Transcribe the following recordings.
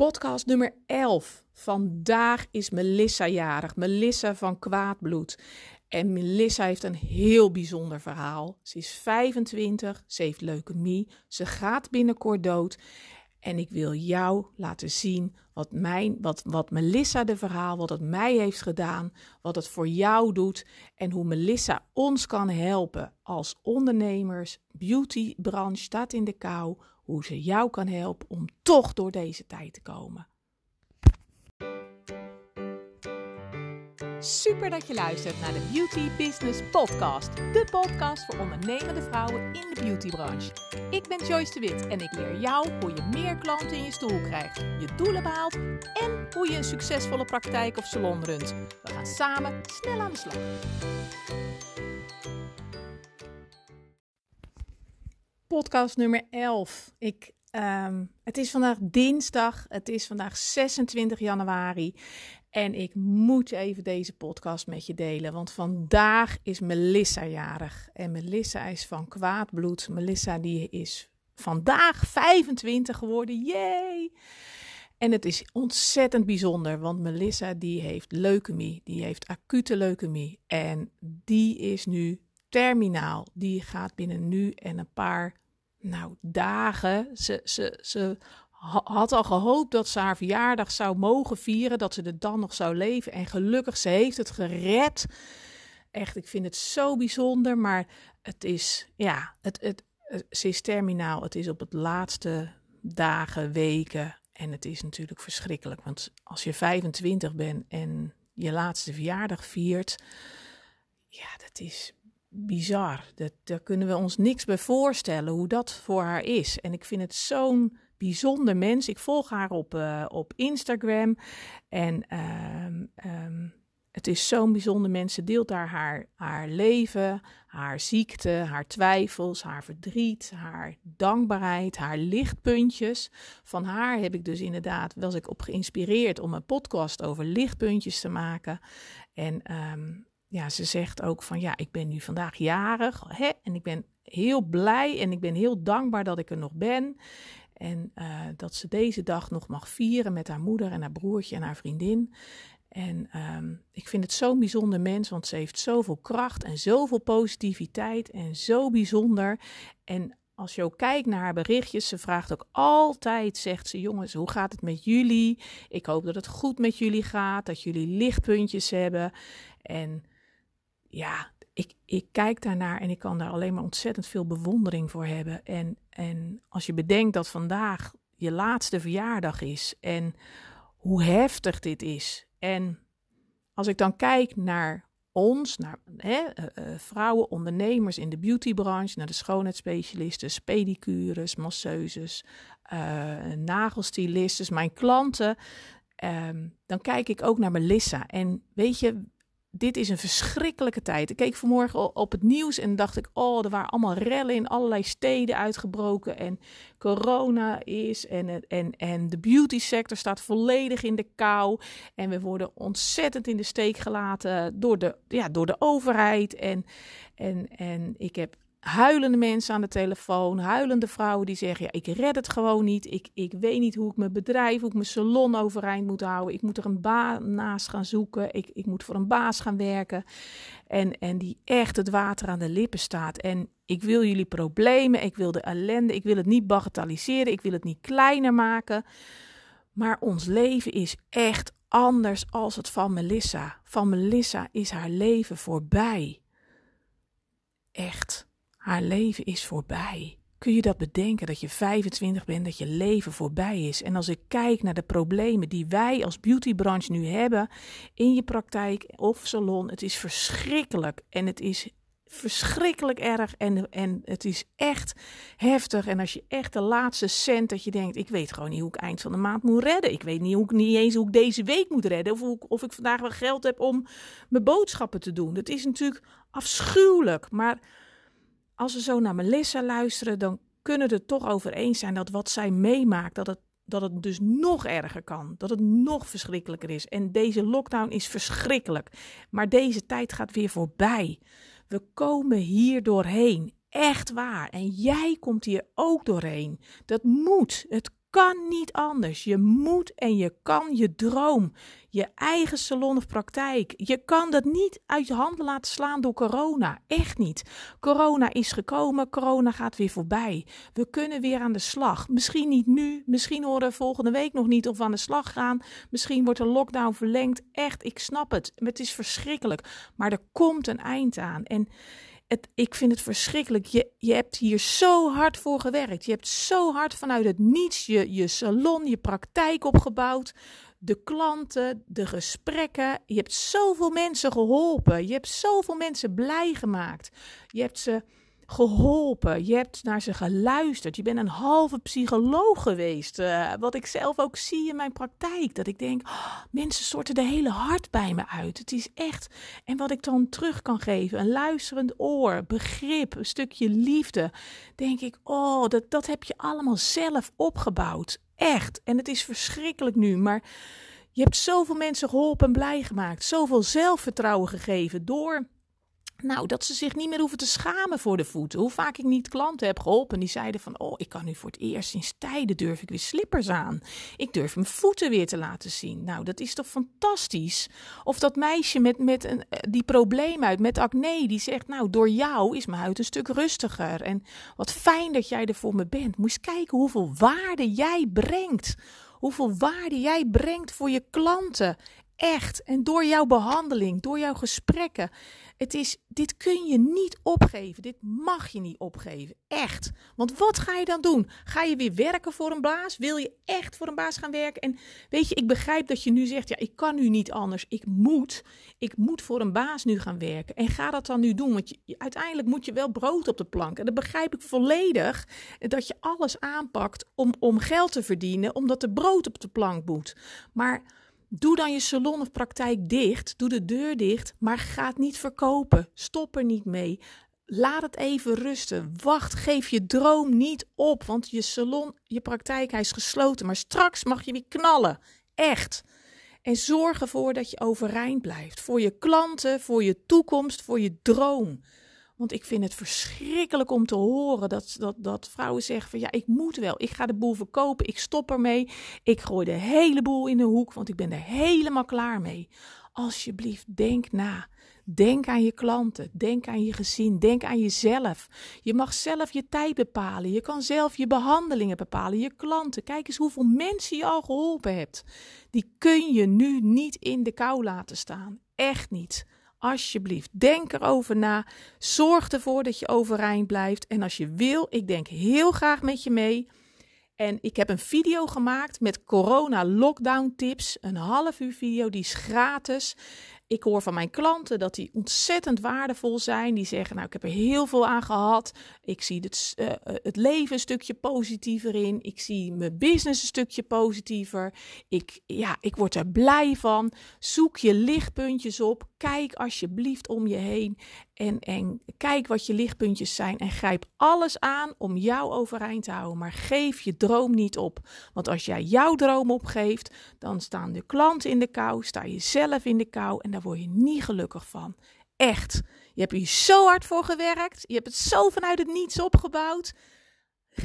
Podcast nummer 11. Vandaag is Melissa jarig. Melissa van Kwaadbloed. En Melissa heeft een heel bijzonder verhaal. Ze is 25, ze heeft leukemie, ze gaat binnenkort dood. En ik wil jou laten zien wat, mijn, wat, wat Melissa de verhaal, wat het mij heeft gedaan, wat het voor jou doet en hoe Melissa ons kan helpen als ondernemers. Beautybranche staat in de kou, hoe ze jou kan helpen om toch door deze tijd te komen. Super dat je luistert naar de Beauty Business Podcast. De podcast voor ondernemende vrouwen in de beautybranche. Ik ben Joyce de Wit en ik leer jou hoe je meer klanten in je stoel krijgt, je doelen behaalt en hoe je een succesvolle praktijk of salon runt. We gaan samen snel aan de slag. Podcast nummer 11. Ik, ehm, het is vandaag dinsdag, het is vandaag 26 januari. En ik moet even deze podcast met je delen, want vandaag is Melissa jarig. En Melissa is van kwaad bloed. Melissa die is vandaag 25 geworden. Yay! En het is ontzettend bijzonder, want Melissa die heeft leukemie, die heeft acute leukemie. En die is nu terminaal. Die gaat binnen nu en een paar nou, dagen. Ze, ze, ze had al gehoopt dat ze haar verjaardag zou mogen vieren, dat ze er dan nog zou leven. En gelukkig, ze heeft het gered. Echt, ik vind het zo bijzonder, maar het is, ja, het, het, ze is terminaal. Het is op het laatste dagen, weken. En het is natuurlijk verschrikkelijk, want als je 25 bent en je laatste verjaardag viert, ja, dat is bizar. Dat, daar kunnen we ons niks bij voorstellen hoe dat voor haar is. En ik vind het zo'n bijzonder mens. Ik volg haar op, uh, op Instagram. En uh, um, het is zo'n bijzonder mens. Ze deelt daar haar, haar leven, haar ziekte, haar twijfels, haar verdriet, haar dankbaarheid, haar lichtpuntjes. Van haar heb ik dus inderdaad, was ik op geïnspireerd om een podcast over lichtpuntjes te maken. En um, ja, ze zegt ook van ja, ik ben nu vandaag jarig hè, en ik ben heel blij en ik ben heel dankbaar dat ik er nog ben. En uh, dat ze deze dag nog mag vieren met haar moeder en haar broertje en haar vriendin. En um, ik vind het zo'n bijzonder mens, want ze heeft zoveel kracht en zoveel positiviteit en zo bijzonder. En als je ook kijkt naar haar berichtjes, ze vraagt ook altijd, zegt ze, jongens, hoe gaat het met jullie? Ik hoop dat het goed met jullie gaat, dat jullie lichtpuntjes hebben. En ja, ik, ik kijk daarnaar en ik kan daar alleen maar ontzettend veel bewondering voor hebben. En, en als je bedenkt dat vandaag je laatste verjaardag is en hoe heftig dit is. En als ik dan kijk naar ons, naar hè, uh, vrouwen, ondernemers in de beautybranche, naar de schoonheidsspecialisten, pedicures, masseuses, uh, mijn klanten, um, dan kijk ik ook naar Melissa. En weet je, dit is een verschrikkelijke tijd. Ik keek vanmorgen op het nieuws en dacht ik, oh, er waren allemaal rellen in allerlei steden uitgebroken en corona is en, en, en de beauty sector staat volledig in de kou en we worden ontzettend in de steek gelaten door de, ja, door de overheid en, en, en ik heb huilende mensen aan de telefoon, huilende vrouwen die zeggen: ja, ik red het gewoon niet. Ik, ik weet niet hoe ik mijn bedrijf, hoe ik mijn salon overeind moet houden. Ik moet er een baan naast gaan zoeken. Ik, ik moet voor een baas gaan werken. En, en die echt het water aan de lippen staat. En ik wil jullie problemen, ik wil de ellende, ik wil het niet bagatelliseren, ik wil het niet kleiner maken. Maar ons leven is echt anders als het van Melissa. Van Melissa is haar leven voorbij. Echt. Haar leven is voorbij. Kun je dat bedenken dat je 25 bent, dat je leven voorbij is? En als ik kijk naar de problemen die wij als beautybranche nu hebben in je praktijk of salon, het is verschrikkelijk en het is verschrikkelijk erg en, en het is echt heftig. En als je echt de laatste cent dat je denkt, ik weet gewoon niet hoe ik eind van de maand moet redden. Ik weet niet, hoe ik, niet eens hoe ik deze week moet redden of, of ik vandaag wel geld heb om mijn boodschappen te doen. Dat is natuurlijk afschuwelijk, maar als we zo naar Melissa luisteren, dan kunnen we het toch over eens zijn dat wat zij meemaakt, dat het, dat het dus nog erger kan. Dat het nog verschrikkelijker is. En deze lockdown is verschrikkelijk. Maar deze tijd gaat weer voorbij. We komen hier doorheen. Echt waar. En jij komt hier ook doorheen. Dat moet. Het kan niet anders. Je moet en je kan je droom, je eigen salon of praktijk. Je kan dat niet uit je handen laten slaan door corona. Echt niet. Corona is gekomen, corona gaat weer voorbij. We kunnen weer aan de slag. Misschien niet nu, misschien horen we volgende week nog niet of we aan de slag gaan. Misschien wordt de lockdown verlengd. Echt, ik snap het. Het is verschrikkelijk. Maar er komt een eind aan. En het, ik vind het verschrikkelijk. Je, je hebt hier zo hard voor gewerkt. Je hebt zo hard vanuit het niets je, je salon, je praktijk opgebouwd. De klanten, de gesprekken. Je hebt zoveel mensen geholpen. Je hebt zoveel mensen blij gemaakt. Je hebt ze geholpen. Je hebt naar ze geluisterd. Je bent een halve psycholoog geweest. Uh, wat ik zelf ook zie in mijn praktijk. Dat ik denk, oh, mensen sorten de hele hart bij me uit. Het is echt. En wat ik dan terug kan geven. Een luisterend oor, begrip, een stukje liefde. Denk ik, oh, dat, dat heb je allemaal zelf opgebouwd. Echt. En het is verschrikkelijk nu. Maar je hebt zoveel mensen geholpen en blij gemaakt. Zoveel zelfvertrouwen gegeven door nou, dat ze zich niet meer hoeven te schamen voor de voeten. Hoe vaak ik niet klanten heb geholpen die zeiden van... oh, ik kan nu voor het eerst sinds tijden durf ik weer slippers aan. Ik durf mijn voeten weer te laten zien. Nou, dat is toch fantastisch? Of dat meisje met, met een, eh, die probleem uit, met acne, die zegt... nou, door jou is mijn huid een stuk rustiger. En wat fijn dat jij er voor me bent. Moet eens kijken hoeveel waarde jij brengt. Hoeveel waarde jij brengt voor je klanten echt. En door jouw behandeling, door jouw gesprekken. Het is, dit kun je niet opgeven. Dit mag je niet opgeven. Echt. Want wat ga je dan doen? Ga je weer werken voor een baas? Wil je echt voor een baas gaan werken? En weet je, ik begrijp dat je nu zegt: ja, ik kan nu niet anders. Ik moet. Ik moet voor een baas nu gaan werken. En ga dat dan nu doen. Want je, uiteindelijk moet je wel brood op de plank. En dat begrijp ik volledig. Dat je alles aanpakt om, om geld te verdienen, omdat er brood op de plank moet. Maar Doe dan je salon of praktijk dicht. Doe de deur dicht, maar ga het niet verkopen. Stop er niet mee. Laat het even rusten. Wacht, geef je droom niet op, want je salon, je praktijk, hij is gesloten. Maar straks mag je weer knallen. Echt. En zorg ervoor dat je overeind blijft. Voor je klanten, voor je toekomst, voor je droom. Want ik vind het verschrikkelijk om te horen dat, dat, dat vrouwen zeggen van ja, ik moet wel. Ik ga de boel verkopen. Ik stop ermee. Ik gooi de hele boel in de hoek, want ik ben er helemaal klaar mee. Alsjeblieft, denk na. Denk aan je klanten, denk aan je gezin, denk aan jezelf. Je mag zelf je tijd bepalen. Je kan zelf je behandelingen bepalen, je klanten. Kijk eens hoeveel mensen je al geholpen hebt. Die kun je nu niet in de kou laten staan. Echt niet. Alsjeblieft, denk erover na. Zorg ervoor dat je overeind blijft. En als je wil, ik denk heel graag met je mee. En ik heb een video gemaakt met corona lockdown tips. Een half uur video, die is gratis. Ik hoor van mijn klanten dat die ontzettend waardevol zijn. Die zeggen, nou, ik heb er heel veel aan gehad. Ik zie het, uh, het leven een stukje positiever in. Ik zie mijn business een stukje positiever. Ik, ja, ik word er blij van. Zoek je lichtpuntjes op. Kijk alsjeblieft om je heen. En, en kijk wat je lichtpuntjes zijn. En grijp alles aan om jou overeind te houden. Maar geef je droom niet op. Want als jij jouw droom opgeeft, dan staan de klanten in de kou. Sta je zelf in de kou. En daar word je niet gelukkig van. Echt. Je hebt hier zo hard voor gewerkt. Je hebt het zo vanuit het niets opgebouwd.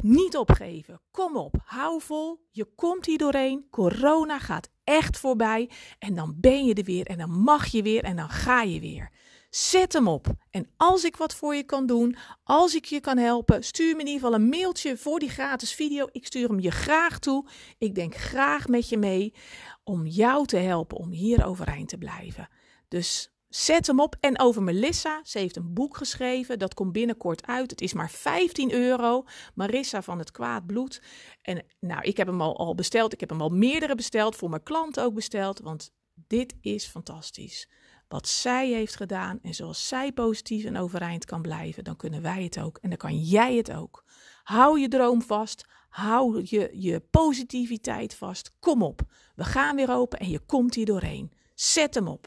Niet opgeven. Kom op. Hou vol. Je komt hier doorheen. Corona gaat echt voorbij. En dan ben je er weer. En dan mag je weer. En dan ga je weer. Zet hem op. En als ik wat voor je kan doen, als ik je kan helpen, stuur me in ieder geval een mailtje voor die gratis video. Ik stuur hem je graag toe. Ik denk graag met je mee om jou te helpen om hier overeind te blijven. Dus zet hem op. En over Melissa, ze heeft een boek geschreven. Dat komt binnenkort uit. Het is maar 15 euro. Marissa van het Kwaad Bloed. En nou, ik heb hem al, al besteld. Ik heb hem al meerdere besteld. Voor mijn klant ook besteld. Want dit is fantastisch. Wat zij heeft gedaan en zoals zij positief en overeind kan blijven, dan kunnen wij het ook en dan kan jij het ook. Hou je droom vast. Hou je, je positiviteit vast. Kom op. We gaan weer open en je komt hier doorheen. Zet hem op.